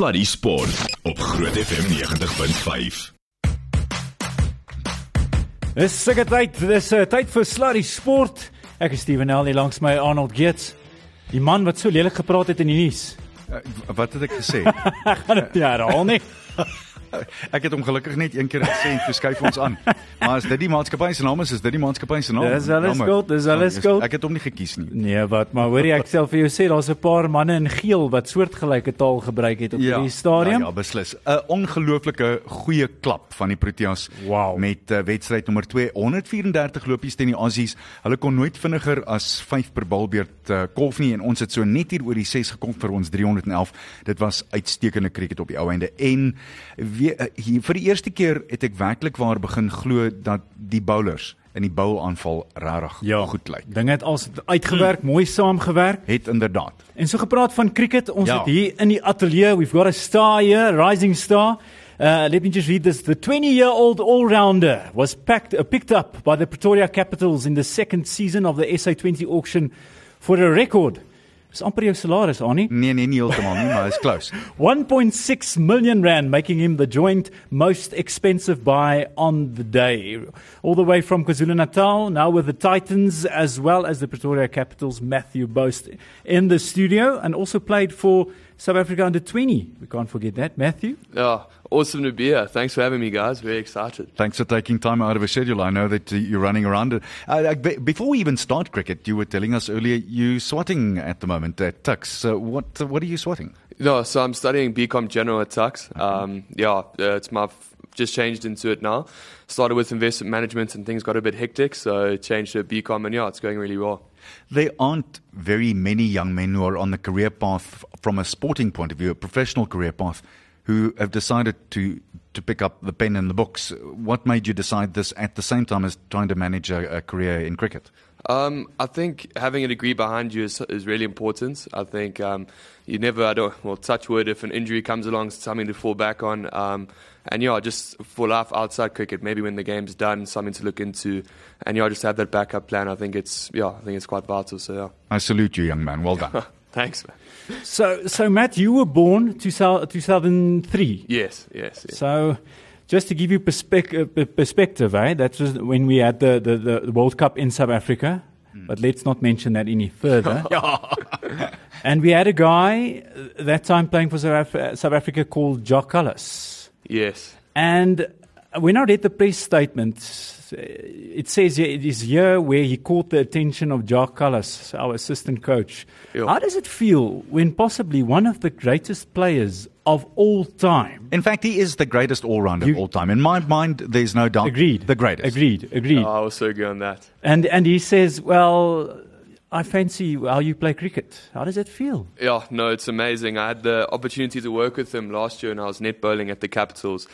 Sluddy Sport op Groot FM 90.5. Dis seker tyd, dis uh, tyd vir Sluddy Sport. Ek is Steven Ellie langs my Arnold Geerts. Die man wat so lelik gepraat het in die nuus. Uh, wat het ek gesê? Ek gaan dit nie herhaal nie. Ek het ongelukkig net een keer gesê en verskuif ons aan. Maar as dit die maatskappy se naam is, is dit die maatskappy se naam. Dis alles skuld, dis alles skuld. Ek het hom nie gekies nie. Nee, wat, maar hoorie ek self vir jou sê daar's 'n paar manne in geel wat soortgelyke taal gebruik het op ja, hierdie stadium. Ja, ja, beslis. 'n Ongelooflike goeie klap van die Proteas wow. met uh, wedstryd nommer 2, 134 lopies teen die Aussies. Hulle kon nooit vinniger as 5 per balbeurt uh, kolf nie en ons het so net hier oor die 6 gekom vir ons 311. Dit was uitstekende cricket op die ou einde en weer, uh, hier, vir die eerste keer het ek werklik waar begin glo dat die bowlers in die boulaanval regtig ja, goed lyk. Dinge het als uitgewerk, mooi saamgewerk. Het inderdaad. En so gepraat van cricket, ons ja. het hier in die ateljee, we've got a star here, rising star. Uh, let me just read this. The 20-year-old all-rounder was packed, uh, picked up by the Pretoria Capitals in the second season of the SA20 auction for a record Dis amper jou salaris, Annie. Nee, nee, nie heeltemal nie, maar is close. 1.6 million rand making him the joint most expensive buy on the day. All the way from KwaZulu-Natal, now with the Titans as well as the Pretoria Capitals, Matthew Boast in the studio and also played for South Africa under 20. We can't forget that, Matthew. Yeah, awesome to be here. Thanks for having me, guys. Very excited. Thanks for taking time out of a schedule. I know that uh, you're running around. Uh, before we even start cricket, you were telling us earlier you're swatting at the moment at Tux. Uh, what what are you swatting? No, so I'm studying BCom General at Tux. Um, yeah, uh, it's my f- just changed into it now. Started with investment management and things got a bit hectic, so changed to BCom and yeah, it's going really well. There aren't very many young men who are on the career path from a sporting point of view, a professional career path, who have decided to to pick up the pen and the books. What made you decide this at the same time as trying to manage a, a career in cricket? Um, I think having a degree behind you is, is really important. I think um, you never, I don't, well, touch wood, if an injury comes along, something to fall back on. Um, and yeah, just for life outside cricket, maybe when the game's done, something to look into. And yeah, just have that backup plan. I think it's, yeah, I think it's quite vital. So yeah. I salute you, young man. Well done. Thanks, man. So, so Matt, you were born 2003. Yes, yes. yes. So, just to give you perspective, uh, perspective eh? that was when we had the, the, the World Cup in South Africa. Mm. But let's not mention that any further. and we had a guy uh, that time playing for South, Af- South Africa called Jock Cullis. Yes. And when I read the press statement, it says it is here where he caught the attention of Jock Cullis, our assistant coach. Yeah. How does it feel when possibly one of the greatest players of all time? In fact, he is the greatest all-rounder of all time. In my mind, there's no doubt. Agreed. The greatest. Agreed. Agreed. Oh, I also agree on that. And and he says, well. I fancy how you play cricket. How does it feel? Yeah, no, it's amazing. I had the opportunity to work with him last year when I was net bowling at the Capitals,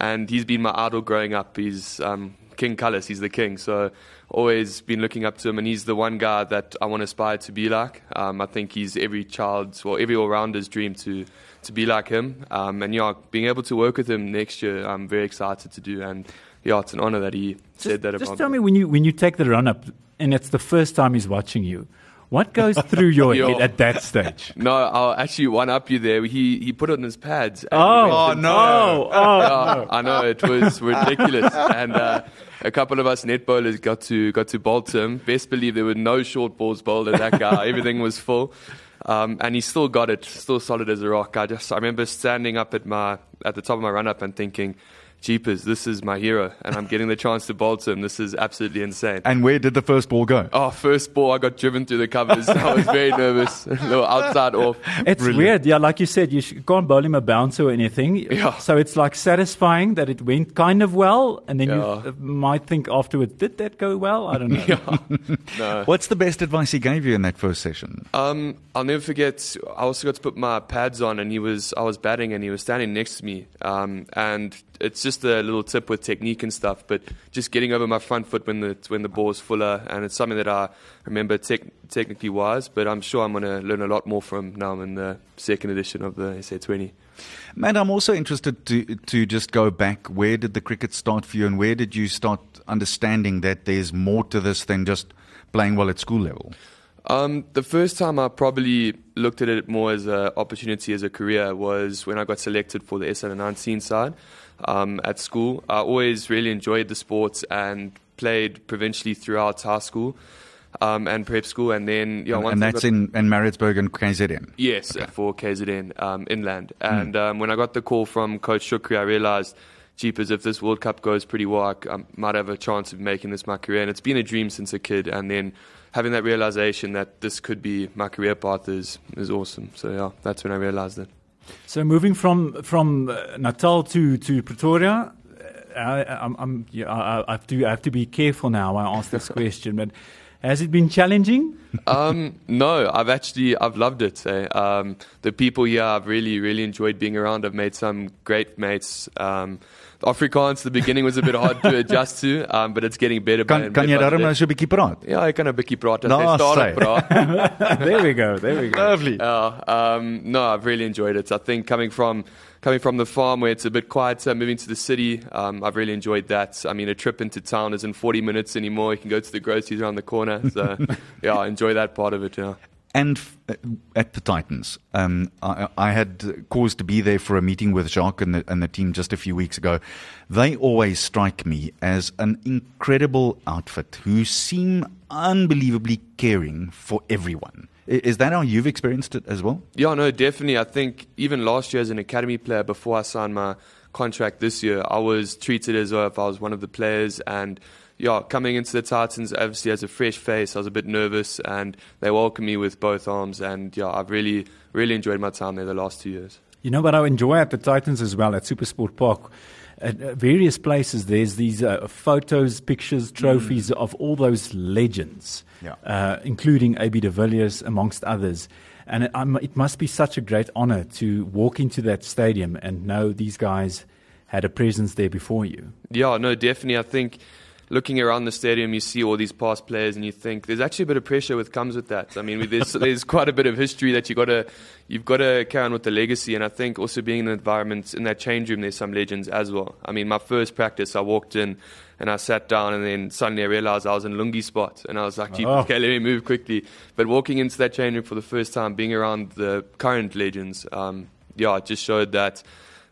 and he's been my idol growing up. He's um, King Cullis, he's the king. So always been looking up to him, and he's the one guy that I want to aspire to be like. Um, I think he's every child's, well, every all-rounder's dream to to be like him. Um, and yeah, being able to work with him next year, I'm very excited to do. And yeah, it's an honor that he just, said that about Just tell me when you when you take the run up, and it's the first time he's watching you. What goes through your head at that stage? No, I'll actually one up you there. He he put it on his pads. Oh, oh no! Oh, oh. I know it was ridiculous, and uh, a couple of us net bowlers got to got to bolt him. Best believe there were no short balls bowled at that guy. Everything was full. Um, and he still got it, still solid as a rock. I just I remember standing up at my at the top of my run up and thinking, Jeepers, this is my hero, and I'm getting the chance to bowl to him. This is absolutely insane. And where did the first ball go? Oh, first ball, I got driven through the covers. I was very nervous. A little outside off. It's Brilliant. weird. Yeah, like you said, you can't bowl him a bouncer or anything. Yeah. So it's like satisfying that it went kind of well, and then yeah. you might think afterwards, did that go well? I don't know. Yeah. no. What's the best advice he gave you in that first session? Um, I'll never forget. I also got to put my pads on, and he was I was batting, and he was standing next to me. Um, and it's just a little tip with technique and stuff, but just getting over my front foot when the when the ball is fuller, and it's something that I remember tech, technically wise. But I'm sure I'm going to learn a lot more from now in the second edition of the SA20. Man, I'm also interested to to just go back. Where did the cricket start for you, and where did you start understanding that there's more to this than just playing well at school level? Um, the first time I probably looked at it more as an opportunity as a career was when I got selected for the SA 19 side um, at school. I always really enjoyed the sports and played provincially throughout high school um, and prep school, and then yeah, and, once and that's got- in, in Maritzburg and KZN. Yes, for KZN um, inland. And um, when I got the call from Coach Shukri, I realized, jeepers, if this World Cup goes pretty well, I, I might have a chance of making this my career. And it's been a dream since a kid. And then having that realization that this could be my career path is, is awesome. So yeah, that's when I realized it. So moving from from uh, Natal to to Pretoria, uh, I, I'm, I'm yeah, I, I have to I have to be careful now. I ask this question, but has it been challenging? um, no, I've actually I've loved it. eh. Um, the people here, I've really really enjoyed being around. I've made some great mates. Um, Afrikaans, the beginning was a bit hard to adjust to, um, but it's getting better. by- Kan jy by daarom day. nou so 'n bietjie praat? Ja, ek kan 'n bietjie praat as Nou, jy stadig praat. there we go. There we go. Lovely. Ja, um, no, I've really enjoyed it. I think coming from coming from the farm where it's a bit quieter, moving to the city, um, I've really enjoyed that. I mean, a trip into town isn't 40 minutes anymore. You can go to the groceries around the corner. So, yeah, I enjoy that part of it. Yeah. And uh, at the Titans, um, I, I had cause to be there for a meeting with Jacques and the, and the team just a few weeks ago. They always strike me as an incredible outfit who seem unbelievably caring for everyone. Is that how you've experienced it as well? Yeah, no, definitely. I think even last year as an academy player, before I signed my contract this year, I was treated as though if I was one of the players. And yeah, coming into the Titans, obviously as a fresh face, I was a bit nervous, and they welcomed me with both arms. And yeah, I've really, really enjoyed my time there the last two years. You know what I enjoy at the Titans as well at Supersport Park. At uh, various places, there's these uh, photos, pictures, trophies of all those legends, Yeah. uh, including AB de Villiers, amongst others. And it, um, it must be such a great honor to walk into that stadium and know these guys had a presence there before you. Yeah, no, definitely. I think looking around the stadium, you see all these past players, and you think there's actually a bit of pressure that comes with that. I mean, there's there's quite a bit of history that you got to you've got to carry on with the legacy, and I think also being in the environment in that change room, there's some legends as well. I mean, my first practice, I walked in. And I sat down, and then suddenly I realized I was in lungi spot, and I was like, Oh. "Okay, let me move quickly." But walking into that change room for the first time, being around the current legends, um, yeah, it just showed that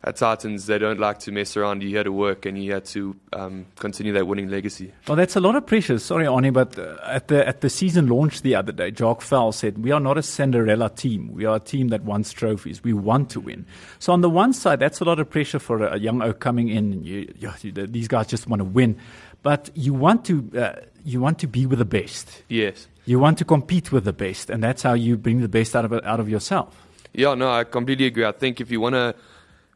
at Titans they don't like to mess around. You're here to work, and you're here to um, continue that winning legacy. Well, that's a lot of pressure. Sorry, Arnie, but uh, at the at the season launch the other day, Jock Fell said, "We are not a Cinderella team. We are a team that wants trophies. We want to win." So on the one side, that's a lot of pressure for a, young oak coming in. And you, you, you, these guys just want to win, but you want to uh, you want to be with the best. Yes. You want to compete with the best, and that's how you bring the best out of out of yourself. Yeah, no, I completely agree. I think if you want to,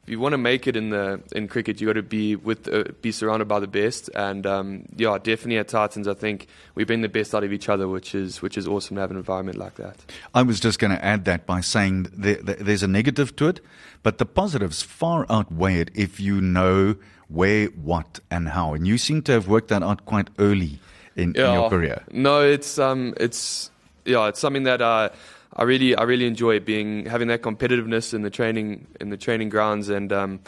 if you want to make it in the in cricket, you got to be with uh, be surrounded by the best. And um, yeah, definitely at Titans, I think we bring the best out of each other, which is which is awesome to have an environment like that. I was just going to add that by saying there, there, there's a negative to it, but the positives far outweigh it if you know where, what, and how. And you seem to have worked that out quite early in, in your career. No, it's um, it's yeah, it's something that I I really I really enjoy being having that competitiveness in the training in the training grounds and um,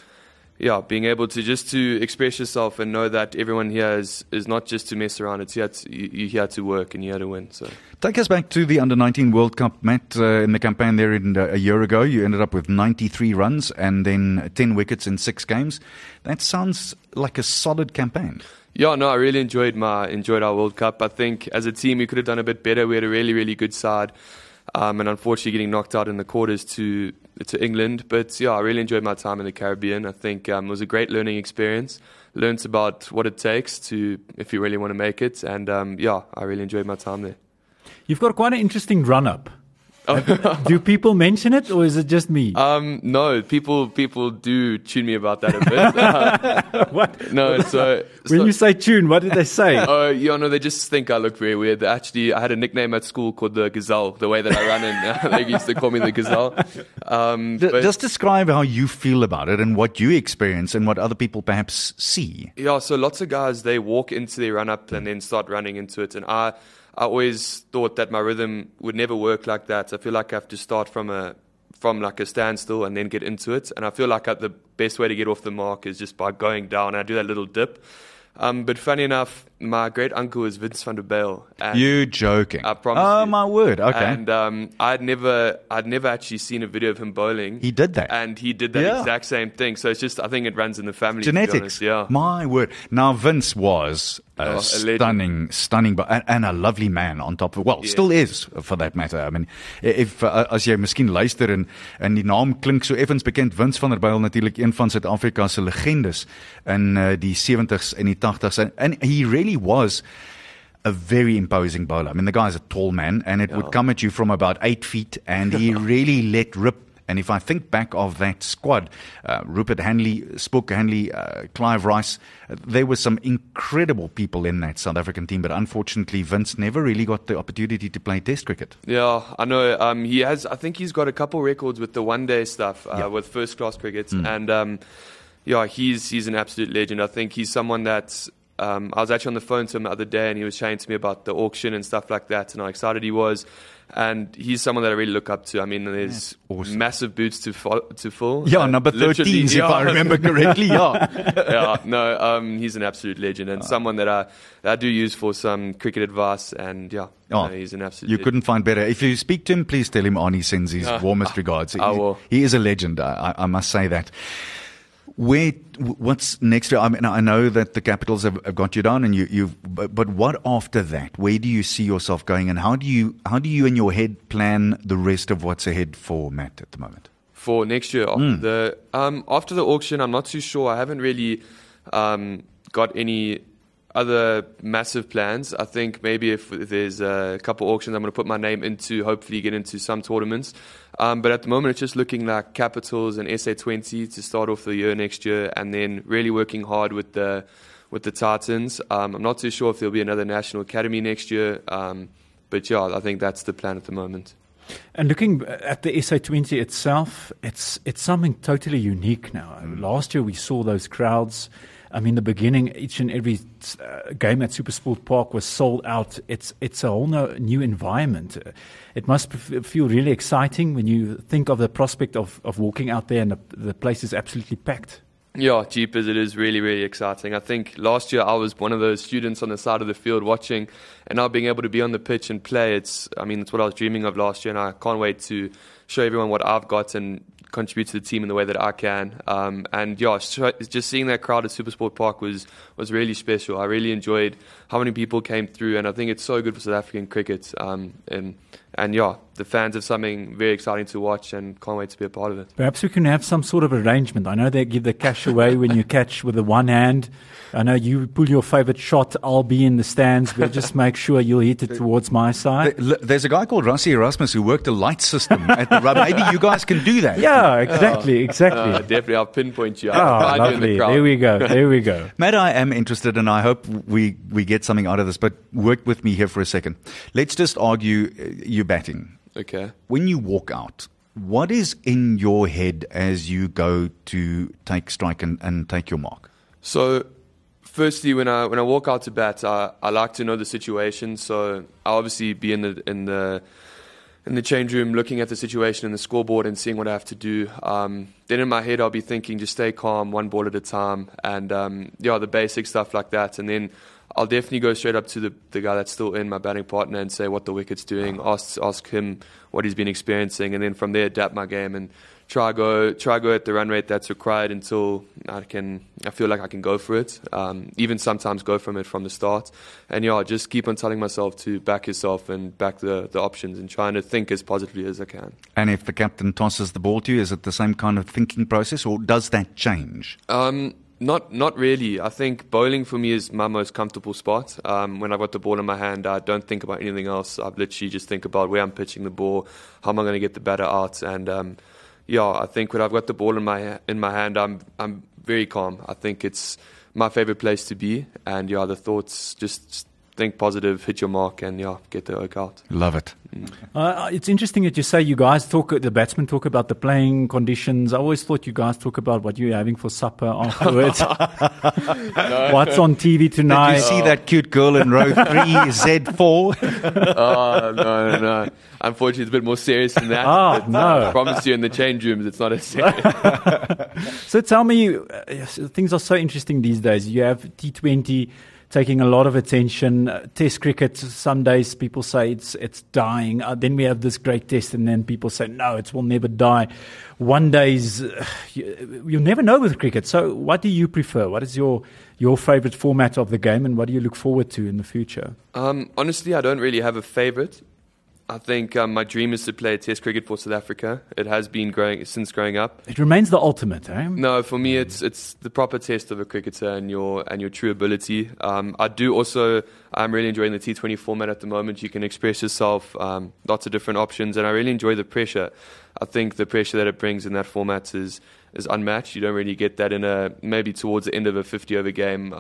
yeah, being able to just to express yourself and know that everyone here is is not just to mess around. It's here to, you, you're here to work and you're here to win. So. Take us back to the Under 19 World Cup, Matt. Uh, in the campaign there in, uh, a year ago, you ended up with 93 runs and then 10 wickets in six games. That sounds like a solid campaign. Yeah, no, I really enjoyed my enjoyed our World Cup. I think as a team we could have done a bit better. We had a really really good side, um, and unfortunately getting knocked out in the quarters to to England. But yeah, I really enjoyed my time in the Caribbean. I think um, it was a great learning experience. Learned about what it takes to if you really want to make it, and um, yeah, I really enjoyed my time there. You've got quite an interesting run up. Do people mention it, or is it just me? Um, no, people people do tune me about that a bit. what? no, so, When so you say tune, what did they say? Oh, yeah, no, they just think I look very weird. Actually, I had a nickname at school called the Gazelle, the way that I run in. they used to call me the Gazelle. Um, J- but- Just describe how you feel about it and what you experience and what other people perhaps see. Yeah, so lots of guys they walk into their run up and then start running into it, and I, I always thought that my rhythm would never work like that. I feel like I have to start from a from like a standstill and then get into it, and I feel like I, the best way to get off the mark is just by going down. I do that little dip, um, but funny enough. My great uncle is Vince van der Bijl. and- You joking? I promise Oh you. my word. Okay. And um, I'd never, I'd never actually seen a video of him bowling. he did that. and he did that Yeah. exact same thing. So it's just, I think it runs in the family. Genetics. yeah. My word. Now Vince was a Oh, stunning, stunning, but and, and a lovely man on top of well, Yeah. still is for that matter. I mean, if uh, as jy miskien luister en en die naam klink so effens bekend, Vince van der Bijl natuurlik een van Suid-Afrika se legendes in uh, die 70s en die 80s and, and he really was a very imposing bowler. I mean, the guy's a tall man, and it would come at you from about eight feet, and he really let rip. And if I think back of that squad, uh, Rupert Hanley, Spook Hanley, uh, Clive Rice, there were some incredible people in that South African team. But unfortunately, Vince never really got the opportunity to play Test cricket. Yeah, I know. Um, he has. I think he's got a couple records with the one-day stuff uh, Yeah. with first-class cricket, and um, yeah, he's he's an absolute legend. I think he's someone that. Um, I was actually on the phone to him the other day, and he was chatting to me about the auction and stuff like that, and how excited he was. And he's someone that I really look up to. I mean, there's awesome. massive boots to fo- to fill. Yeah, Uh, number literally, 13, if. I remember correctly. Yeah. yeah, no, um, he's an absolute legend and someone that I that I do use for some cricket advice. And yeah, Oh, no, he's an absolute. You legend. couldn't find better. If you speak to him, please tell him Arnie sends his Yeah. warmest regards. I He- will. He is a legend. I I must say that. Where, what's next? I mean, I know that the Capitals have, have got you down, and you, you've. But, but what after that? Where do you see yourself going, and how do you, how do you in your head plan the rest of what's ahead for Matt at the moment? for next year after the um, after the auction. I'm not too sure. I haven't really um, got any other massive plans. I think maybe if, if there's a couple auctions, I'm going to put my name into. Hopefully, get into some tournaments. Um, but at the moment, it's just looking like Capitals and SA20 to start off the year next year, and then really working hard with the with the Titans. Um, I'm not too sure if there'll be another national academy next year. Um, but yeah, I think that's the plan at the moment. And looking at the SA20 itself, it's it's something totally unique now. Last year we saw those crowds. I mean, the beginning, each and every uh, game at Supersport Park was sold out. It's it's a whole no, new environment. It must feel really exciting when you think of the prospect of, of walking out there and the, the place is absolutely packed. Yeah, Jeepers, it is really, really exciting. I think last year I was one of those students on the side of the field watching, and now being able to be on the pitch and play, it's, I mean, it's what I was dreaming of last year, and I can't wait to show everyone what I've got and contribute to the team in the way that I can. Um, and yeah, just seeing that crowd at Supersport Park was, was really special. I really enjoyed how many people came through, and I think it's so good for South African cricket. Um, and, and yeah, the fans have something very exciting to watch, and can't wait to be a part of it. Perhaps we can have some sort of arrangement. I know they give the cash away when you catch with the one hand. I know you pull your favorite shot. I'll be in the stands, but just make sure you'll hit it towards my side. There's a guy called Rassi Erasmus who worked a light system at the rub. Maybe you guys can do that. Yeah, exactly, exactly. Uh, definitely, I'll pinpoint you. Oh, I'll find you in the lovely. crowd. There we go. There we go. Matt, I am interested, and I hope we, we get something out of this. But work with me here for a second. Let's just argue uh, you're batting. Okay. When you walk out, what is in your head as you go to take strike and, and take your mark? So, firstly, when I when I walk out to bat, I, I like to know the situation. So I obviously be in the in the in the change room, looking at the situation in the scoreboard and seeing what I have to do. Um, then in my head, I'll be thinking, just stay calm, one ball at a time, and um, yeah, the basic stuff like that. And then I'll definitely go straight up to the, the guy that's still in my batting partner and say what the wicket's doing, ask ask him what he's been experiencing, and then from there adapt my game and try go try go at the run rate that's required until I can I feel like I can go for it. Um, even sometimes go from it from the start, and yeah, just keep on telling myself to back yourself and back the the options and trying to think as positively as I can. And if the captain tosses the ball to you, is it the same kind of thinking process, or does that change? Um, not not really. I think bowling for me is my most comfortable spot. Um, when I've got the ball in my hand, I don't think about anything else. I literally just think about where I'm pitching the ball, how am I going to get the batter out, and um, yeah, I think when I've got the ball in my in my hand, I'm I'm very calm. I think it's my favorite place to be, and yeah, the thoughts just think positive, hit your mark, and yeah, get the oak out. Love it. Uh, it's interesting that you say you guys talk, the batsmen talk about the playing conditions. I always thought you guys talk about what you're having for supper afterwards. What's on TV Did you tonight? see that cute girl in row three, Z4? oh no, no, no! Unfortunately, it's a bit more serious than that. Ah, but, no. I promise you, in the change rooms, it's not as serious. So tell me, uh, things are so interesting these days. You have T20, taking a lot of attention. Uh, test cricket, some days people say it's it's dying. Uh, then we have this great test, and then people say no, it will never die. One day's uh, you, you never know with cricket. So, what do you prefer? What is your your favorite format of the game, and what do you look forward to in the future? Um, honestly, I don't really have a favorite. I think um, my dream is to play Test cricket for South Africa. It has been growing since growing up. It remains the ultimate, eh? No, for me, it's it's the proper test of a cricketer and your and your true ability. Um, I do also. I'm really enjoying the T20 format at the moment. You can express yourself, um, lots of different options, and I really enjoy the pressure. I think the pressure that it brings in that format is is unmatched. You don't really get that in a maybe towards the end of a 50 over game.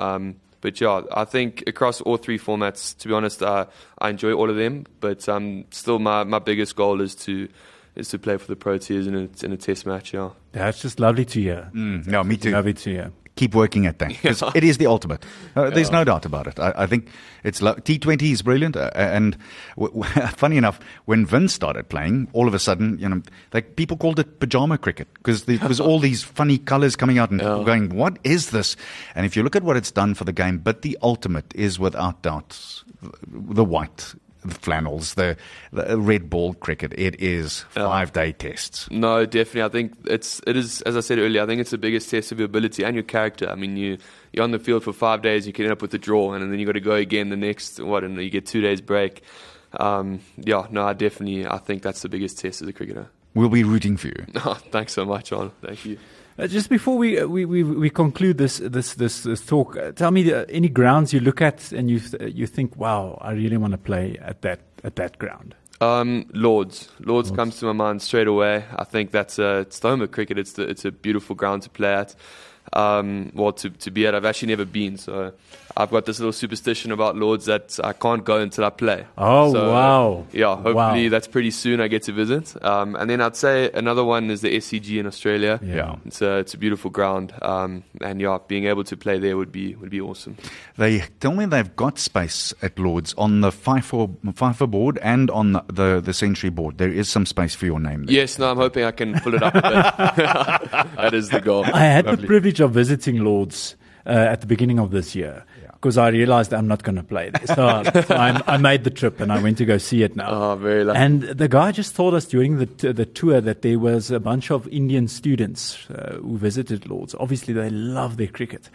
But yeah, I think across all three formats, to be honest, uh, I enjoy all of them. But um, still, my, my biggest goal is to is to play for the Proteas in a, in a test match. Yeah, that's just lovely to hear. Mm, no, me too. Lovely to hear keep working at that because yeah. it is the ultimate. Uh, there's no doubt about it. I, I think it's lo- T20 is brilliant, uh, and w- w- funny enough, when Vince started playing, all of a sudden, you know, like people called it pajama cricket because there was all these funny colors coming out and yeah. going, "What is this?" And if you look at what it's done for the game, but the ultimate is without doubt the white the flannels, the, the red ball cricket. It is five day tests. No, definitely. I think it's it is as I said earlier. I think it's the biggest test of your ability and your character. I mean, you you're on the field for five days, you can end up with a draw, and then you got to go again the next what, and you get two days break. Um, yeah, no, I definitely I think that's the biggest test as a cricketer. We'll be rooting for you. Oh, thanks so much, John. Thank you. Uh, just before we, uh, we, we, we, conclude this, this, this, this talk, uh, tell me the, any grounds you look at and you, th- you think, wow, I really want to play at that, at that ground. Um, Lords. Lords. Lords comes to my mind straight away. I think that's a, it's the home of cricket. It's, the, it's a beautiful ground to play at. Um, well, to, to be at. I've actually never been, so I've got this little superstition about Lords that I can't go until I play. Oh so, wow! Yeah, hopefully wow. that's pretty soon. I get to visit, um, and then I'd say another one is the SCG in Australia. Yeah, it's a it's a beautiful ground, um, and yeah, being able to play there would be would be awesome. They tell me they've got space at Lords on the FIFA FIFA board and on the, the, the Century board. There is some space for your name. There. Yes, no, I'm hoping I can pull it up. that is the goal. I had Lovely. the privilege of visiting Lords uh, at the beginning of this year because I realized I'm not going to play this. So, I, I, made the trip and I went to go see it now. Oh, very lucky. And the guy just told us during the, t- the tour that there was a bunch of Indian students uh, who visited Lords. Obviously, they love their cricket.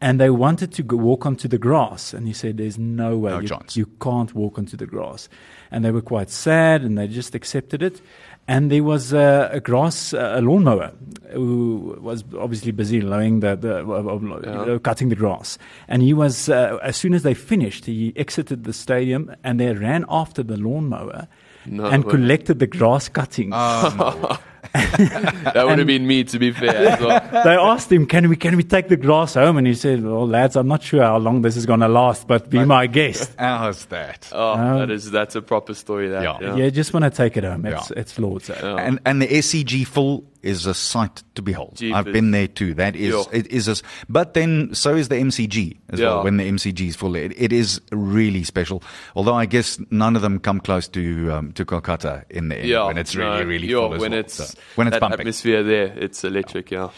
And they wanted to go walk onto the grass. And he said, There's no way. No you, chance. you can't walk onto the grass. And they were quite sad and they just accepted it and there was a, a grass a lawnmower who was obviously busy mowing the, the uh, yeah. cutting the grass and he was uh, as soon as they finished he exited the stadium and they ran after the lawnmower no and way. collected the grass cuttings oh, that would have been me, to be fair. Well. they asked him, "Can we can we take the grass home?" And he said, "Well, lads, I'm not sure how long this is going to last, but be but my guest." How's that? Oh, um, that is that's a proper story. That yeah, yeah. yeah just want to take it home. It's yeah. it's Lord's. Yeah. And and the SCG full is a sight to behold. Jeepers. I've been there too. That is yeah. it is a, but then so is the MCG as yeah. well. When the MCG is full, it, it is really special. Although I guess none of them come close to um, to Kolkata in the end yeah, when it's really no, really full when well. it's so, when it's that pumping. atmosphere there, it's electric. Yeah.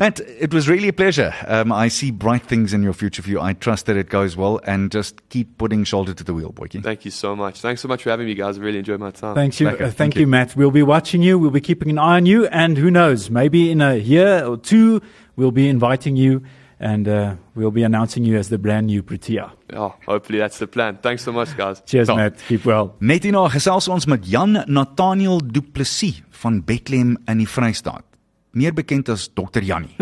Matt, it was really a pleasure. Um, I see bright things in your future for you. I trust that it goes well and just keep putting shoulder to the wheel, Boykie. Thank you so much. Thanks so much for having me, guys. I really enjoyed my time. Thanks you. Uh, thank, thank you, you, Matt. We'll be watching you. We'll be keeping an eye on you. And who knows, maybe in a year or two, we'll be inviting you and uh, we'll be announcing you as the brand new Protea. Oh, hopefully that's the plan. Thanks so much, guys. Cheers, so, Matt. Keep well. Net hierna gesels ons met Jan Nathaniel Du Plessis van Bethlehem in die Vrystaat. Meer bekend as Dr. Jannie.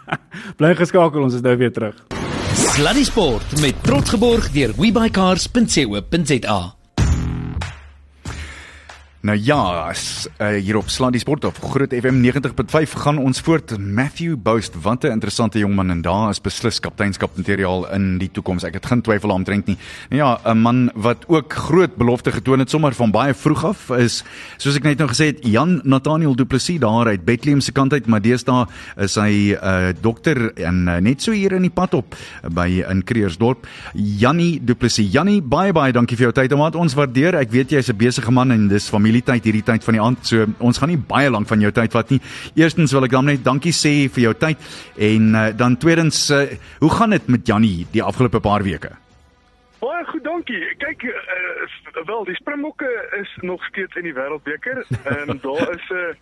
Bly geskakel, ons is nou weer terug. Sluddy Sport met trots geborg deur webycars.co.za. Nou ja, as, uh, hier op Slandi Sport of Groot FM 90.5 gaan ons voort. Matthew Boast, wat 'n interessante jongman en daar is beslis kapteinskap materiaal in die toekoms. Ek het geen twyfel om drink nie. Nou ja, 'n man wat ook groot belofte getoon het sommer van baie vroeg af is soos ek net nou gesê het, Jan Nathaniel Du Plessis daar uit Bethlehem se kant uit, maar deesdae is hy 'n uh, eh, dokter en uh, net so hier in die pad op by in Kreersdorp. Jannie Du Plessis. Jannie, baie baie dankie vir jou tyd. Ons waardeer. Ek weet jy's 'n besige man en dis familie familietyd hierdie tyd van die aand. So ons gaan nie baie lank van jou tyd vat nie. Eerstens wil ek dan net dankie sê vir jou tyd en uh, dan tweedens uh, hoe gaan dit met Jannie die afgelope paar weke? Baie goed, dankie. Kyk, uh, wel die Springbokke is nog steeds in die Wêreldbeker. Ehm um, daar is 'n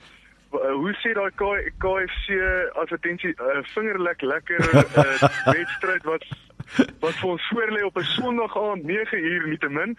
uh, hoe sê daai KFC advertensie uh, vingerlek lekker uh, wedstryd wat wat vir ons voor lê op 'n Sondag aand 9uur nietemin.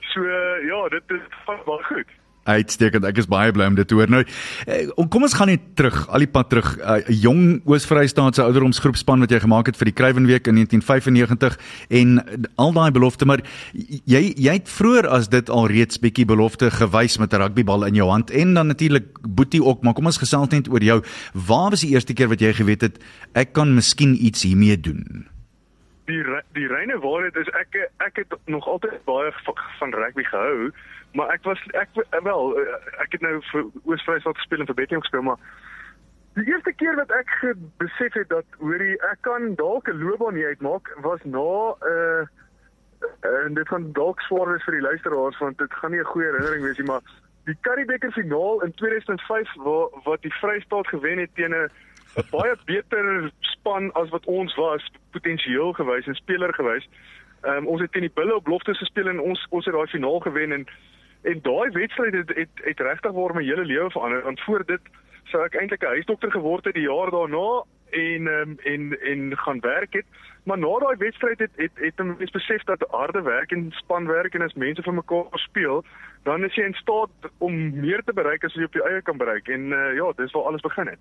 So uh, ja, dit is baie goed. Uitstekend. Ek is baie bly om dit te hoor. Nou, eh, kom ons gaan net terug, al die pad terug. 'n uh, Jong Oos-Vrystaatse ouderdomsgroepspan wat jy gemaak het vir die Kruiwenweek in 1995 en al daai belofte, maar jy jy het vroeër as dit al reeds bietjie belofte gewys met 'n rugbybal in jou hand en dan natuurlik Boetie ook, maar kom ons gesels net oor jou. Waar was die eerste keer wat jy geweet het ek kan miskien iets hiermee doen? Die die reine waarheid is ek ek het nog altyd baie van rugby gehou maar ek was ek wel ek het nou vir Oos-Vrystaat gespeel en vir Betting gespeel maar die eerste keer wat ek besef het dat hoorie ek kan dalk 'n loopbaan hier uitmaak was na 'n uh, en dit gaan dalk swaar wees vir die luisteraars want dit gaan nie 'n goeie herinnering wees nie maar die Currie Beeker finaal in 2005 waar wat die Vrystaat gewen het teen 'n baie beter span as wat ons was potensieel gewys en speler gewys. Ehm um, ons het teen die Bulle op belofte gespeel en ons ons het daai finaal gewen en En daai wedstryd het het, het regtig waar my hele lewe verander want voor dit sou ek eintlik 'n huisdokter geword het die jaar daarna en um, en en gaan werk het. Maar na daai wedstryd het het het ek besef dat harde werk en spanwerk en as mense vir mekaar speel dan is jy in staat om meer te bereik as jy op jou eie kan bereik. En uh, ja dis waar alles begin het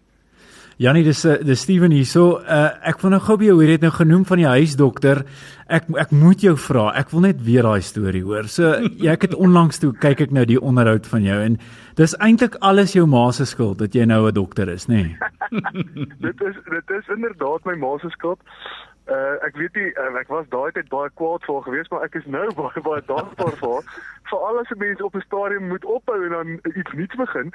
Janie dis uh, dis Steven hierso. Uh, ek wil nou gou by jou hoor jy het nou genoem van die huisdokter. Ek ek moet jou vra. Ek wil net weer daai storie hoor. So ja, ek het onlangs toe kyk ek nou die onderhoud van jou en dis eintlik alles jou ma se skuld dat jy nou 'n dokter is, nê? Nee? dit is dit is inderdaad my ma se skuld. Uh, ek weet nie uh, ek was daai tyd baie kwaad vir gewees maar ek is nou baie baie dankbaar vir vir al die mense op die stadium moet ophou en dan iets nuuts begin.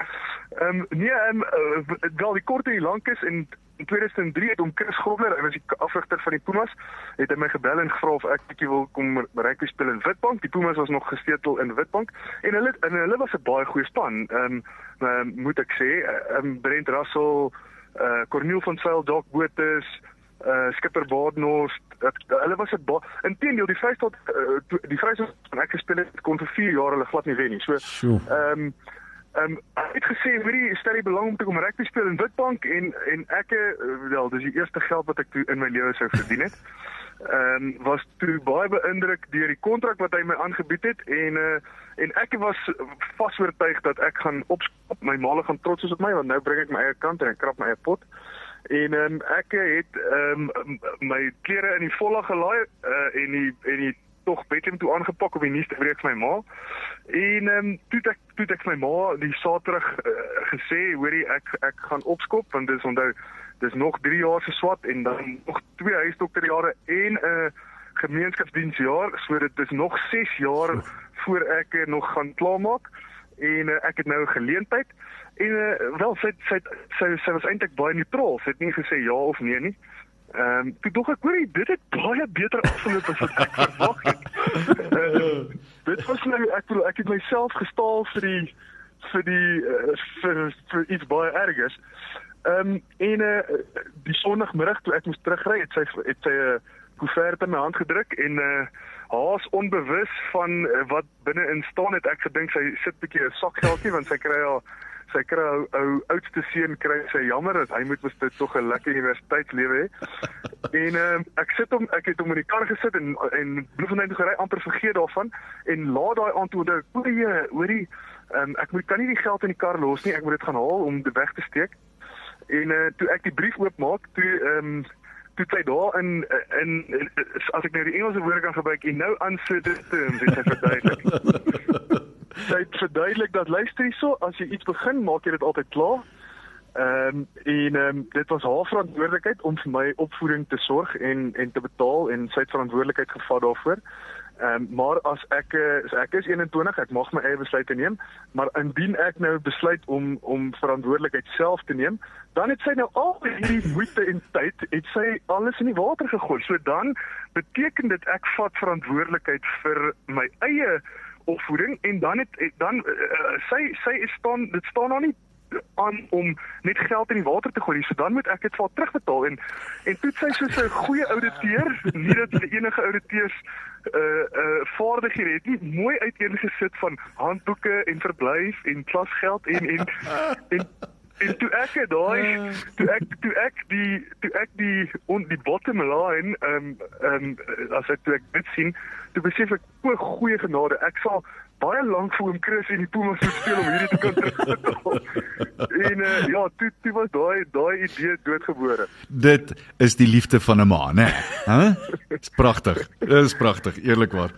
Ehm um, nee en um, uh, wel die kort en die lank is en in 2003 het hom Chris Grobler, hy was die afrigter van die Pumas, het hy my gebel en gevra of ek bietjie wil kom rugby speel in Witbank. Die Pumas was nog gestetel in Witbank en hulle en hulle was 'n baie goeie span. Ehm um, um, moet ek sê, ehm um, Brent Russell, uh, Corneel van Sail, Doc Botha uh skipper Baardnost uh, hulle was 'n inteendeel die Vrystaat uh, die Vrystaat ek gespeel het kon vir 4 jaar hulle glad nie wen nie. So ehm ehm um, ek het gesê hierdie stel die belang om te kom rugby speel in Witbank en en ek uh, wel dis die eerste geld wat ek toe in my lewe sou verdien het. Ehm um, was toe baie beïndruk deur die kontrak wat hy my aangebied het en uh en ek was vas oortuig dat ek gaan opskop my maale gaan trots wees op my want nou bring ek my eie kant en ek krap my eie pot. En um, ek het um, my klere in die volle gelaai uh, en die en die tog Bethlehem toe aangepak op die nuus te breek vir my ma. En ehm um, toe ek toe ek my ma die Saterdag uh, gesê, hoorie ek ek gaan opskop want dis onthou dis nog 3 jaar se swat en dan nog 2 huisdokterjare en 'n uh, gemeenskapsdiensjaar, so dit is nog 6 jaar voor ek nog gaan klaarmaak en uh, ek het nou 'n geleentheid En uh, wel sy sy sy sy was eintlik baie neutraal. Sy het nie gesê ja of nee nie. Ehm um, toe dog ek hoor dit het baie beter afgeloop as wat ek verwag het. uh, dit was nou ek bedoel ek het myself gestaal vir die vir die uh, vir, vir iets baie ergers. Ehm um, en uh, die sonoggmiddag toe ek moes terugry het sy het sy 'n uh, koevert in my hand gedruk en uh, haas onbewus van uh, wat binne in staan het ek gedink sy sit 'n bietjie 'n sakgeldjie want sy kry al sy kry ou ou oudste seun kry sy jammer dat hy moet mos dit tog 'n lekker universiteitslewe hê. en uh, ek sit hom ek het hom in die kar gesit en en Bloemfontein toe gery amper vergeet daarvan en laat daai antwoorde hoorie hoorie ehm um, ek moet kan nie die geld in die kar los nie ek moet dit gaan haal om dit weg te steek. En uh, toe ek die brief oopmaak toe ehm um, toe sy daar in in as ek nou die Engelse woorde kan gebruik, you know answer this terms is verduidelik. sy het verduidelik dat luister hierso, as jy iets begin, maak jy dit altyd klaar. Ehm um, en ehm um, dit was haar verantwoordelikheid om vir my opvoeding te sorg en en te betaal en sy het verantwoordelikheid gevat daarvoor. Ehm um, maar as ek as ek is 21, ek mag my eie besluite neem, maar indien ek nou besluit om om verantwoordelikheid self te neem, dan het sy nou al hierdie moeite en tyd het sy alles in die water gegooi. So dan beteken dit ek vat verantwoordelikheid vir my eie opvoeding en dan het dan uh, sy sy is staan dit staan nog nie aan om net geld in die water te gooi. So dan moet ek dit vir terugbetaal en en toe sy so 'n goeie ouditeur, nie dat sy enige auditeurs uh uh vaardighede het nie mooi uiteengesit van handboeke en verblyf en klasgeld en en en en toe ek daai toe ek toe ek die toe ek die on die bottom line ehm um, ehm um, as ek toe ek dit sien toe besef ek o goeie genade ek sal baie lank vir hom Chris en die Pumas moet speel om hierdie te kan terugbetaal. en uh, ja, toe toe was daai daai idee doodgebore. Dit is die liefde van 'n ma, né? Hæ? Dit's pragtig. Dit is pragtig, eerlikwaar.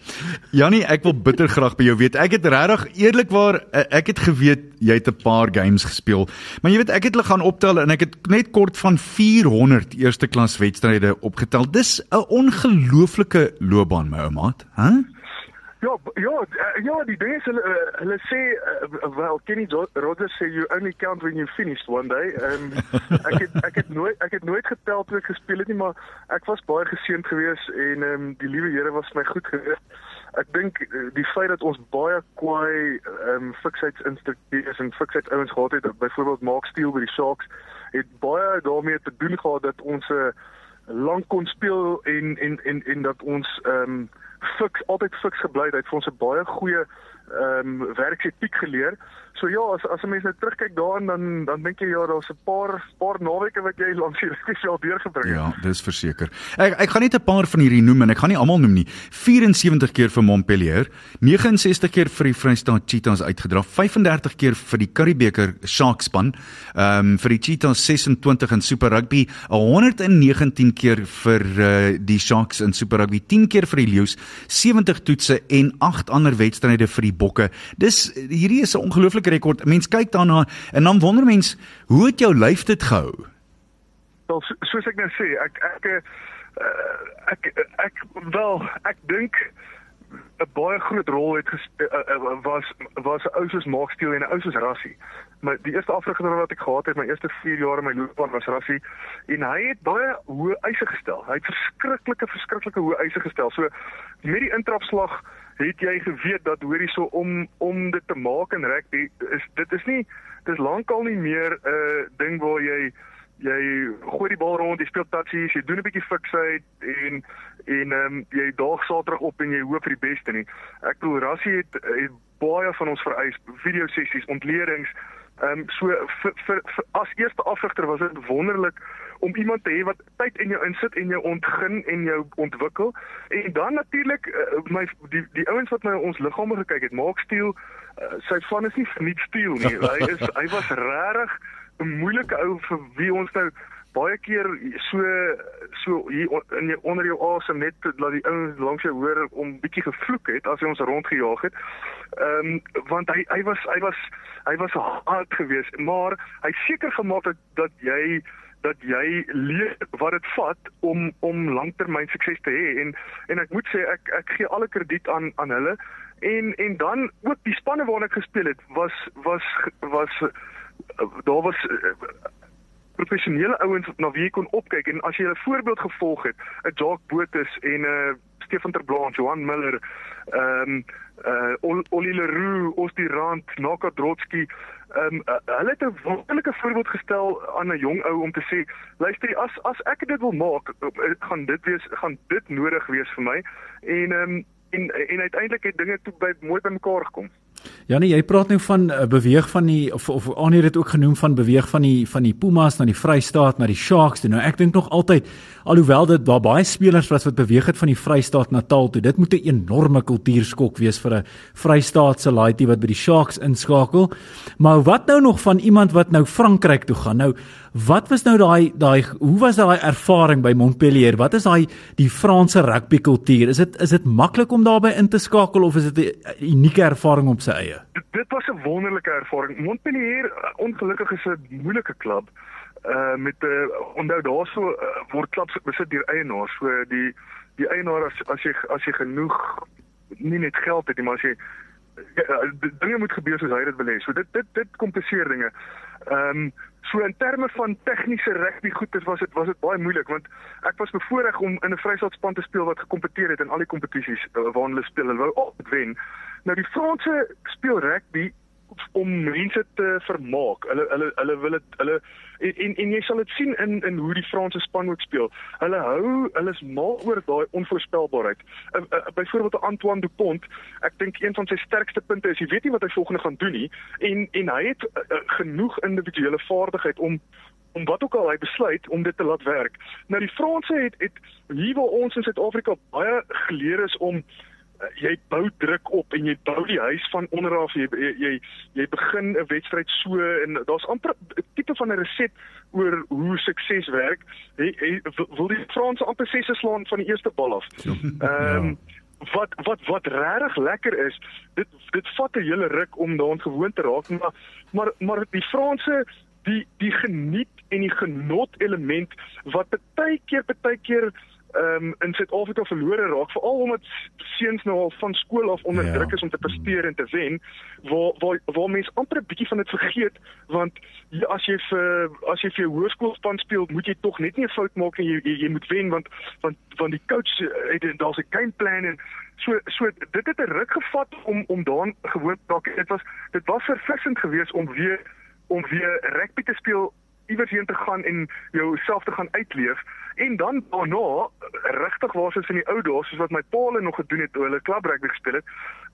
Jannie, ek wil bitter graag by jou weet. Ek het regtig eerlikwaar eh, ek het geweet jy het 'n paar games gespeel. Maar jy weet, ek het hulle gaan optel en ek het net kort van 400 eerste klas wedstryde opgetel. Dis 'n ongelooflike loopbaan, my ou maat, hè? Ja, ja, eh, ja, die ding is hulle uh, hulle sê uh, wel Kenny Rogers sê you only count when you finish one day. Ehm um, ek het ek het nooit ek het nooit getel toe ek gespeel het nie, maar ek was baie geseënd geweest en ehm um, die liewe Here was my goed geweest. Ek dink die feit dat ons baie kwaai ehm um, fiksheidsinstrukteurs en fiksheid ouens gehad het, byvoorbeeld Mark Steele by die Sharks, het baie daarmee te doen gehad dat ons 'n uh, lank kon speel en en en en dat ons ehm um, fiks altyd fiks gebly het. Hy het vir ons 'n baie goeie ehm um, werksetiek geleer. So ja, as as 'n mens nou terugkyk daaraan dan dan dink jy ja, daar's 'n paar paar naweke wat jy langs hier spesiaal deurgebring het. Ja, dis verseker. Ek ek gaan net 'n paar van hierdie noem en ek gaan nie almal noem nie. 74 keer vir Montpellier, 69 keer vir die Vrystaat Cheetahs uitgedra, 35 keer vir die Curriebeeker Sharks span, ehm um, vir die Cheetahs 26 in Super Rugby, 119 keer vir uh, die Sharks in Super Rugby, 10 keer vir die Leeu's, 70 toetse en 8 ander wedstryde vir die Bokke. Dis hierdie is 'n ongelooflike rekord. Mens kyk daarna en dan wonder mens, hoe het jou lyf dit gehou? Wel, so, soos ek nou sê, ek ek uh, ek ek, ek wel, ek dink 'n baie groot rol het was was 'n ou soos Mark Steele en 'n ou soos Rassie. Maar die eerste afrigter wat ek gehad het, my eerste 4 jaar in my loopbaan was Rassie en hy het baie hoë eise gestel. Hy het verskriklike verskriklike hoë eise gestel. So met die intrapslag het jy geweet dat hoorie so om om dit te maak in rugby is dit is nie dis lankal nie meer 'n uh, ding waar jy jy gooi die bal rond, jy speel tatsies, jy doen 'n bietjie fiksheid en en ehm um, jy daag Saterdag op en jy hoop vir die beste nie. Ek bedoel Rassie het, het baie van ons vereis video sessies, ontledings. Ehm um, so vir, vir, vir as eerste afrigter was dit wonderlik om iemand te hê wat tyd in jou insit en jou ontgin en jou ontwikkel. En dan natuurlik uh, my die die ouens wat my ons liggame gekyk het, Mark Steel, uh, sy van is nie verniet Steel nie. Hy is hy was regtig 'n moeilike ou vir wie ons nou baie keer so so hier in jou onder jou asem net laat die ouens langs jou hoor om bietjie gevloek het as hy ons rondgejaag het. Ehm um, want hy hy was hy was hy was hard geweest, maar hy seker gemaak dat dat jy dat jy leer wat dit vat om om langtermyn sukses te hê. En en ek moet sê ek ek gee alle krediet aan aan hulle. En en dan ook die spanne waarna ek gespeel het was was was daar was professionele ouens na wie jy kon opkyk. En as jy 'n voorbeeld gevolg het 'n Jacques Botus en 'n uh, Stefan ter Blanche, Johan Miller, ehm um, uh Oli Leroux, Ostirand, Naka Drotsky, ehm um, uh, hulle het 'n wonderlike voorbeeld gestel aan 'n jong ou om te sê, luister, as as ek dit wil maak, uh, gaan dit wees gaan dit nodig wees vir my. En ehm um, en en uiteindelik het dinge toe by mooi bymekaar gekom. Janie, jy praat nou van uh, beweeg van die of of Anie het dit ook genoem van beweeg van die van die Pumas na die Vrystaat na die Sharks toe. Nou ek dink nog altyd alhoewel dit daar baie spelers was wat beweeg het van die Vrystaat na Taal toe. Dit moet 'n enorme kultuurskok wees vir 'n Vrystaatse laaitie wat by die Sharks inskakel. Maar wat nou nog van iemand wat nou Frankryk toe gaan? Nou Wat was nou daai daai hoe was daai ervaring by Montpellier? Wat is daai die Franse rugby kultuur? Is dit is dit maklik om daarbey in te skakel of is dit 'n unieke ervaring op sy eie? Dit, dit was 'n wonderlike ervaring. Montpellier ongelukkig is 'n moeilike klub. Uh met 'n uh, onthou daarso uh, word klubs besit deur eienaars. So die die eienaar as as jy as jy genoeg nie net geld het nie, maar as jy ja, dinge moet gebeur soos hy dit wil hê. So dit dit dit kompliseer dinge. Ehm um, so in terme van tegniese rugby goeders was dit was dit baie moeilik want ek was bevoorreg om in 'n Vryheidspan te speel wat gekompeteer het in al die kompetisies uh, waarin hulle speel. Hulle wou altyd wen. Nou die Franse speel rugby om mense te vermaak. Hulle hulle hulle wil dit hulle en, en en jy sal dit sien in in hoe die Franse span ook speel. Hulle hou hulle is mal oor daai onvoorspelbaarheid. Uh, uh, Byvoorbeeld Antoine Dupont, ek dink een van sy sterkste punte is hy weet nie wat hy volgende gaan doen nie en en hy het uh, genoeg individuele vaardigheid om om wat ook al hy besluit om dit te laat werk. Nou die Franse het het hier waar ons in Suid-Afrika baie geleer is om jy bou druk op en jy bou die huis van onder af jy jy jy, begin 'n wedstryd so en daar's amper 'n tipe van 'n reset oor hoe sukses werk. Hy, hy wil die Franse amper sesse slaan van die eerste bal af. Ehm um, wat wat wat regtig lekker is, dit dit vat 'n hele ruk om daaraan gewoon te raak, maar maar maar die Franse die die geniet en die genot element wat baie keer baie keer ehm um, in Suid-Afrika verlore raak veral omdat seuns nou al van skool af onder ja. druk is om te presteer en te wen waar waar waar mense amper 'n bietjie van dit vergeet want jy, as jy vir as jy vir jou hoërskoolspan speel moet jy tog net nie 'n fout maak en jy, jy jy moet wen want want want die coach het daar's 'n gameplan en so so dit het 'n ruk gevat om om daan gewoon te raak dit was dit was verfrissend geweest om weer om weer rugby te speel iewers heen te gaan en jouself te gaan uitleef. En dan daarna regtig waar soos in die ou dae soos wat my pa hulle nog gedoen het toe hulle klub rugby gespeel het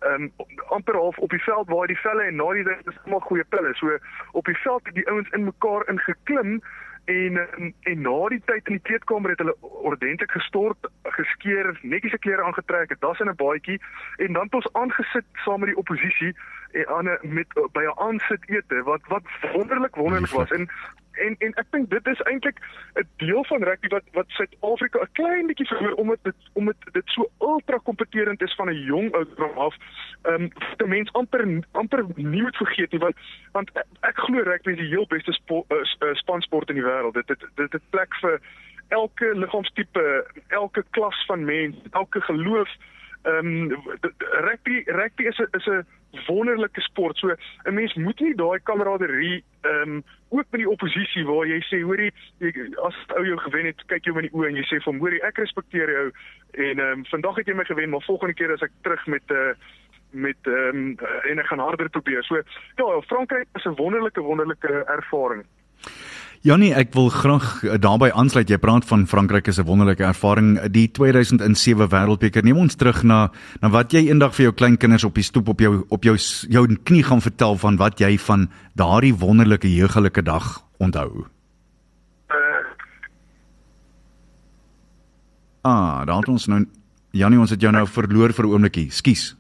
um, amper half op die veld waar die velle en na die ding is almal goeie pille. So op die veld het die ouens in mekaar ingeklim en um, en na die tyd in die kleedkamer het hulle ordentlik gestort geskeer netjies se klere aangetrek het das in 'n baadjie en dan het ons aangesit saam met die oppositie en aan met by 'n aansit ete wat wat wonderlik wonderlik was. En en en ek dink dit is eintlik 'n deel van rugby wat wat Suid-Afrika 'n klein bietjie verloor omdat dit omdat dit so ultra kompeterend is van 'n jong ouderdom af. Ehm um, die mens amper amper nie moet vergeet nie want want ek, ek glo rugby is die heel beste spo, uh, spansport in die wêreld. Dit dit dit het plek vir elke liggaamstipe, elke klas van mens, elke geloof. Ehm um, rugby rugby is 'n is 'n wonderlike sport. So 'n mens moet nie daai kameraderie ehm um, ook met die oppositie waar jy sê hoorie as ou jou gewen het, kyk jou in die oë en jy sê van hoorie ek respekteer jou en ehm um, vandag het jy my gewen, maar volgende keer as ek terug met 'n uh, eh, met ehm um, en ek gaan harder probeer. So ja, Frankryk is 'n wonderlike wonderlike ervaring. Janie, ek wil graag eh, daarbey aansluit. Jy praat van Frankryk is 'n wonderlike ervaring. Die 2007 Wêreldbeker. Neem ons terug na na wat jy eendag vir jou kleinkinders op die stoep op jou op jou jou knie gaan vertel van wat jy van daardie wonderlike jeugelike dag onthou. Uh. Ah, dan ons nou Janie, ons het jou nou verloor vir 'n oombliekie. Skus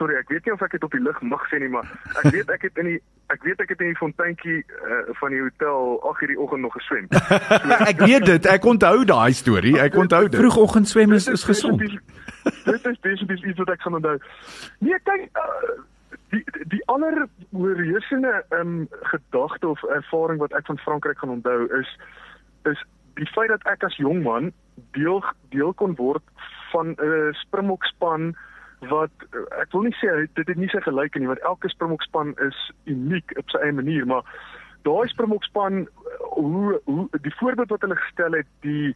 sorry, ek weet nie of ek dit op die lug mag sê nie, maar ek weet ek het in die ek weet ek het in die fonteintjie uh, van die hotel 8:00 die oggend nog geswem. So, ek weet dit, ek onthou daai storie. Ek onthou dit. Vroegoggend swem is is gesond. Dit is definitief iets wat ek gaan onthou. Nee, kyk uh, die die ander oorheersende um, gedagte of ervaring wat ek van Frankryk gaan onthou is is die feit dat ek as jong man deel deel kon word van 'n uh, Springbokspan wat ek wil nie sê dit het nie sy gelyke nie want elke Springbokspan is uniek op sy eie manier maar daai Springbokspan hoe hoe die voorbeeld wat hulle gestel het die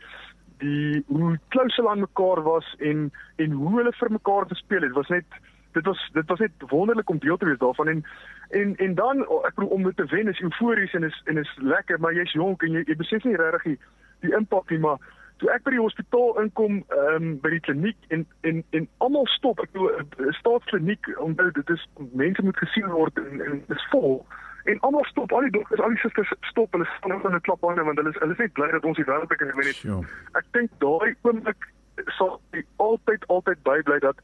die hoe klous hulle aan mekaar was en en hoe hulle vir mekaar gespeel het was net dit was dit was net wonderlik om deel te wees daarvan en en en dan ek bedoel om dit te wen is eufories en is en is lekker maar jy's jonk en jy, jy besef nie regtig die impak nie maar toe ek by die hospitaal inkom ehm um, by die kliniek en en en almal stop ek bedoel 'n staatskliniek onthou dit is mense moet gesien word en en dit is vol en almal stop al die dokters al die susters stop hulle staan net in 'n klap hande want hulle is hulle is net bly dat ons die wêreldbeker gewen het sure. ek dink daai oomblik sal altyd altyd bybly dat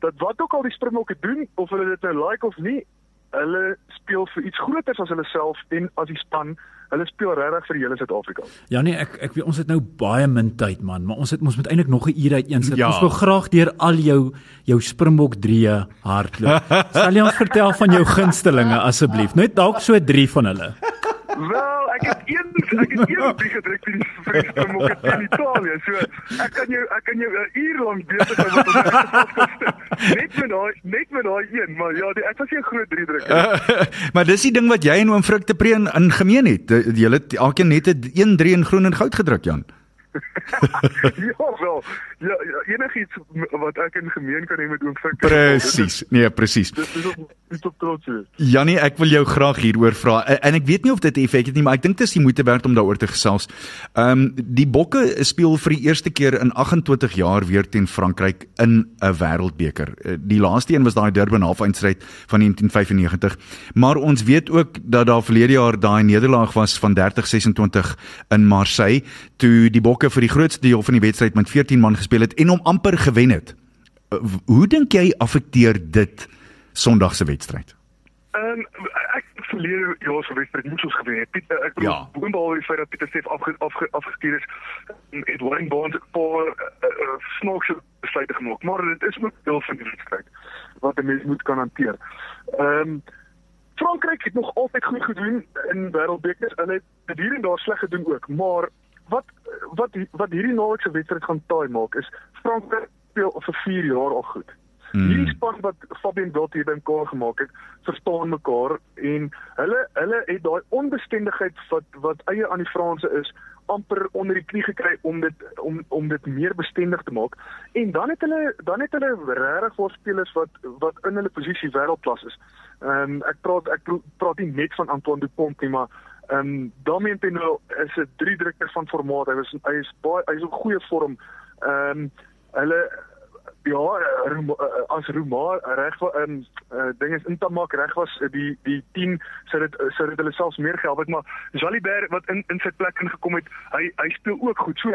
dat wat ook al die springbokke doen of hulle dit nou like of nie hulle speel vir iets groters as hulle self en as die span hulle speel regtig vir die hele Suid-Afrika. Ja nee, ek ek weet ons het nou baie min tyd man, maar ons het ons moet eintlik nog 'n uur uiteensit. Ja. Ons wil graag deur al jou jou Springbok 3 hardloop. Sal jy ons vertel van jou gunstelinge asseblief? Net dalk so 3 van hulle. Wel, ek het een ek het een bier gedrink vir die vir die Springbok in Italië. So ek kan jou ek kan jou 'n uur lank besig hou met net met daai net met daai een, maar ja, die, ek was nie 'n groot drie drinker. Uh, maar dis die ding wat jy en oom Frik te preen in gemeen het. Julle elkeen net 'n 1 3 in groen en goud gedruk, Jan. ja wel. Ja, ja enigiets wat ek in gemeen kan hê met oom Frik. Presies. Nee, presies. Dis is op op trots. wees. Jannie, ek wil jou graag hieroor vra En- ek weet nie of dit effek het nie, maar ek dink dit is die moeite werd om daaroor te gesels. Ehm um, die Bokke speel vir die eerste keer in 28 jaar weer teen Frankryk in 'n Wêreldbeker. Eh, Die laaste een was daai Durban halfeindstryd van 1995. Maar ons weet ook dat daar verlede jaar daai nederlaag was van 30-26 in Marseille toe die Bokke vir die grootste deel van die wedstryd met 14 man gespeel het en hom amper gewen het. Eh, Hoe dink jy affekteer dit Sondag se wedstryd? Ehm ek verlede jaar se wedstryd moes ons gewen het. Pieter ek bedoel Ja. boonbehalwe die feit dat Pieter Steef afge, afge, afgestuur is, het Wayne Barnes 'n paar uh, uh, snaakse besluite gemaak, maar dit is ook deel van die wedstryd wat 'n mens moet kan hanteer. Ehm Frankryk het nog altyd goed gedoen in wêreldbekers. Hulle het dit hier en daar sleg gedoen ook, maar wat wat wat hierdie naweekse wedstryd gaan taai maak is Frankryk speel vir 4 jaar al goed. Mm. Hierdie span wat Fabian Wild hier bymekaar gemaak het, verstaan mekaar en hulle hulle het daai onbestendigheid wat wat eie aan die Franse is amper onder die knie gekry om dit om om dit meer bestendig te maak. En dan het hulle dan het hulle regtig voor spelers wat wat in hulle posisie wêreldklas is. Ehm um, ek praat ek praat nie net van Antoine Dupont nie, maar ehm um, Damien Penaud is 'n drie drukker van formaat. Hy was hy is baie hy is in goeie vorm. Ehm um, hulle ja, Roma- eh, as Roma reg was ehm uh, ding is Intamak reg was eh, die die 10 sou dit eh, sou dit hulle selfs meer gehelp het, maar Jalibert wat in in sy plek ingekom het, hy hy speel ook goed. So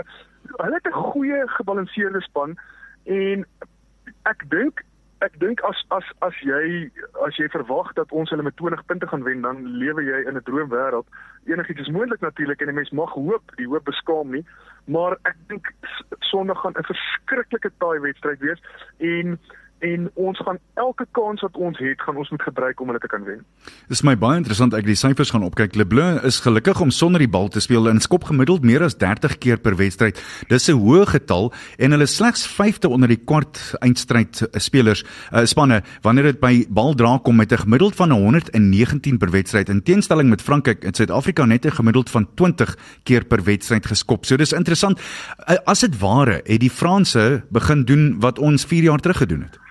hulle het 'n goeie gebalanseerde span en ek dink ek dink as as as jy as jy verwag dat ons hulle met 20 punte gaan wen, dan lewe jy in 'n droomwêreld. Enigiets is moontlik natuurlik en 'n mens mag hoop, die hoop beskaam nie, maar ek dink Sondag gaan 'n verskriklike taai wedstryd wees en en ons gaan elke kans wat ons het, gaan ons moet gebruik om hulle te kan wen. Dis my baie interessant ek die syfers gaan opkyk. Leblanc is gelukkig om sonder die bal te speel en skop gemiddeld meer as 30 keer per wedstryd. Dis 'n hoë getal en hulle slegs 5de onder die kwart eindstryd eh, spelers uh, spanne wanneer dit by baldra kom met 'n gemiddeld van 119 per wedstryd. In teenstelling met Frankryk in Suid-Afrika net 'n gemiddeld van 20 keer per wedstryd geskop. So dis interessant. Uh, as dit ware het die Franse begin doen wat ons 4 jaar terug gedoen het.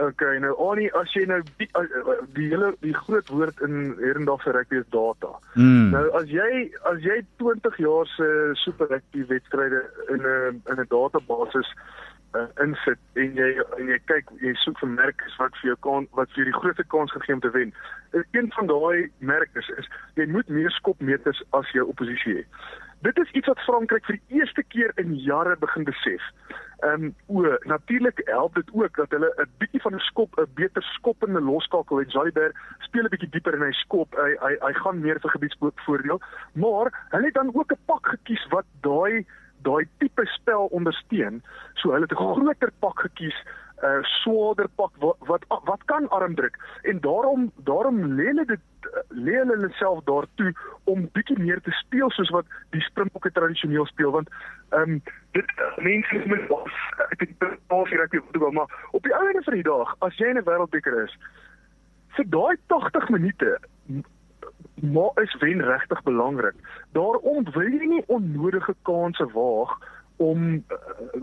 Okay, nou Annie, as jy nou die, uh, uh, die hele die groot woord in Herendag se rugby is data. Mm. Nou as jy as jy 20 jaar se super rugby wedstryde in 'n in 'n database uh, insit en jy en jy kyk jy soek vir merkers wat vir jou kan wat vir die grootste kans gegee om te wen. En Een van daai merkers is jy moet meer skopmeters as jou oppositie hê. Dit is iets wat Frankryk vir die eerste keer in jare begin besef. Ehm um, o, natuurlik help dit ook dat hulle 'n bietjie van 'n skop, 'n beter skoppende loskakel het. Jalibert speel 'n bietjie dieper en hy skop. Hy hy hy gaan meer vir gebiedsvoordeel, maar hulle het dan ook 'n pak gekies wat daai daai tipe spel ondersteun. So hulle het 'n groter pak gekies, uh, swaarder pak wat, wat wat kan armdruk en daarom daarom lê hulle dit lê hulle hulle self daartoe om bietjie meer te speel soos wat die Springbokke tradisioneel speel want ehm um, dit mense met was ek het pas hier ek weet maar op die einde van die dag as jy in 'n wêreldbeker is vir daai 80 minute maar is wen regtig belangrik. Daarom wil jy nie onnodige kansse waag om uh,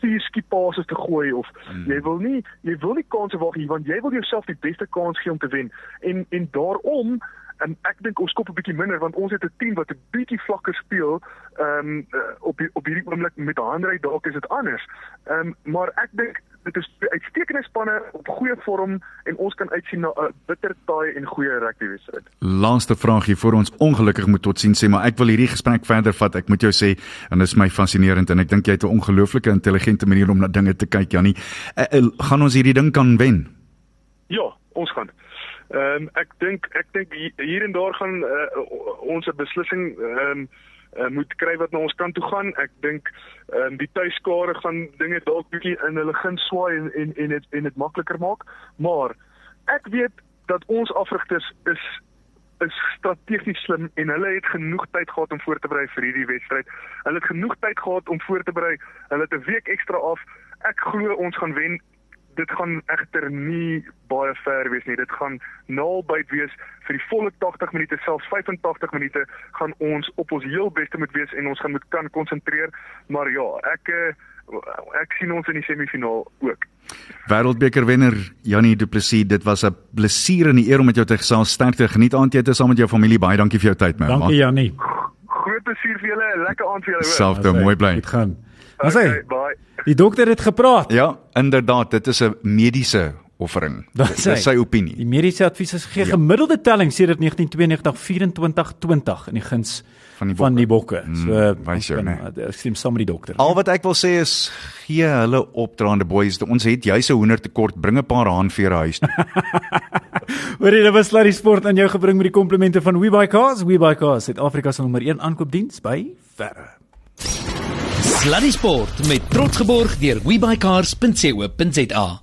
vier skiepasse te gooi of hmm. jy wil nie jy wil nie kansse waag nie want jy wil jouself die beste kans gee om te wen. En en daarom en ek dink ons skop 'n bietjie minder want ons het 'n team wat 'n bietjie vlakker speel. Ehm um, op op hierdie oomblik met Hanrey dalk is dit anders. Ehm um, maar ek dink dit is uitstekende spanne op goeie vorm en ons kan uitsien na 'n bitter taai en goeie rugby wedstryd. Laaste vraagie voor ons ongelukkig moet totsiens sê, maar ek wil hierdie gesprek verder vat. Ek moet jou sê en dit is my fascinerend en ek dink jy het 'n ongelooflike intelligente manier om na dinge te kyk, Jannie. Uh, uh, gaan ons hierdie ding kan wen? Ja, ons gaan. Ehm um, ek dink ek dink hier en daar gaan uh, ons 'n beslissing ehm um, uh, moet kry wat na ons kant toe gaan. Ek dink ehm um, die tuiskare gaan dinge dalk bietjie in hulle gun swaai en en en dit en dit makliker maak, maar ek weet dat ons afrigters is is strategies slim en hulle het genoeg tyd gehad om voor te berei vir hierdie wedstryd. Hulle het genoeg tyd gehad om voor te berei. Hulle het 'n week ekstra af. Ek glo ons gaan wen. Dit gaan egter nie baie ver wees nie. Dit gaan naalbyt wees vir die volle 80 minute, selfs 85 minute gaan ons op ons heel beste moet wees en ons gaan moet kan konsentreer. Maar ja, ek eh, ek sien ons in die semifinaal ook. Wêreldbeker wenner Janie Du Plessis, dit was 'n plesier en 'n eer om met jou te gesels. Sterkte, geniet aandete saam met jou familie. Baie dankie vir jou tyd, man. Dankie Jannie. Groot plesier vir julle, 'n lekker aand vir julle. hoor. Selfde, mooi bly. Dit gaan. Ons Okay, sê, bye. die dokter het gepraat. Ja, inderdaad, dit is 'n mediese offering. Dat Dit is sy Die opinie. mediese advies is gegee Ja. gemiddelde telling sedert 1992 24 20 in die guns Van die van die bokke. bokke. So Mm, wys jou, né? Ek stem saam met die dokter. Al wat ek wil sê is gee hulle opdraande boys. Ons het juis 'n hoender tekort. Bring 'n paar haanvere huis toe. Hoor jy, dit was Larry Sport aan jou gebring met die komplimente van WeBuyCars. WeBuyCars, Suid-Afrika se nommer 1 aankoopdiens by verre. Sluddy Sport met trots geborg deur webycars.co.za.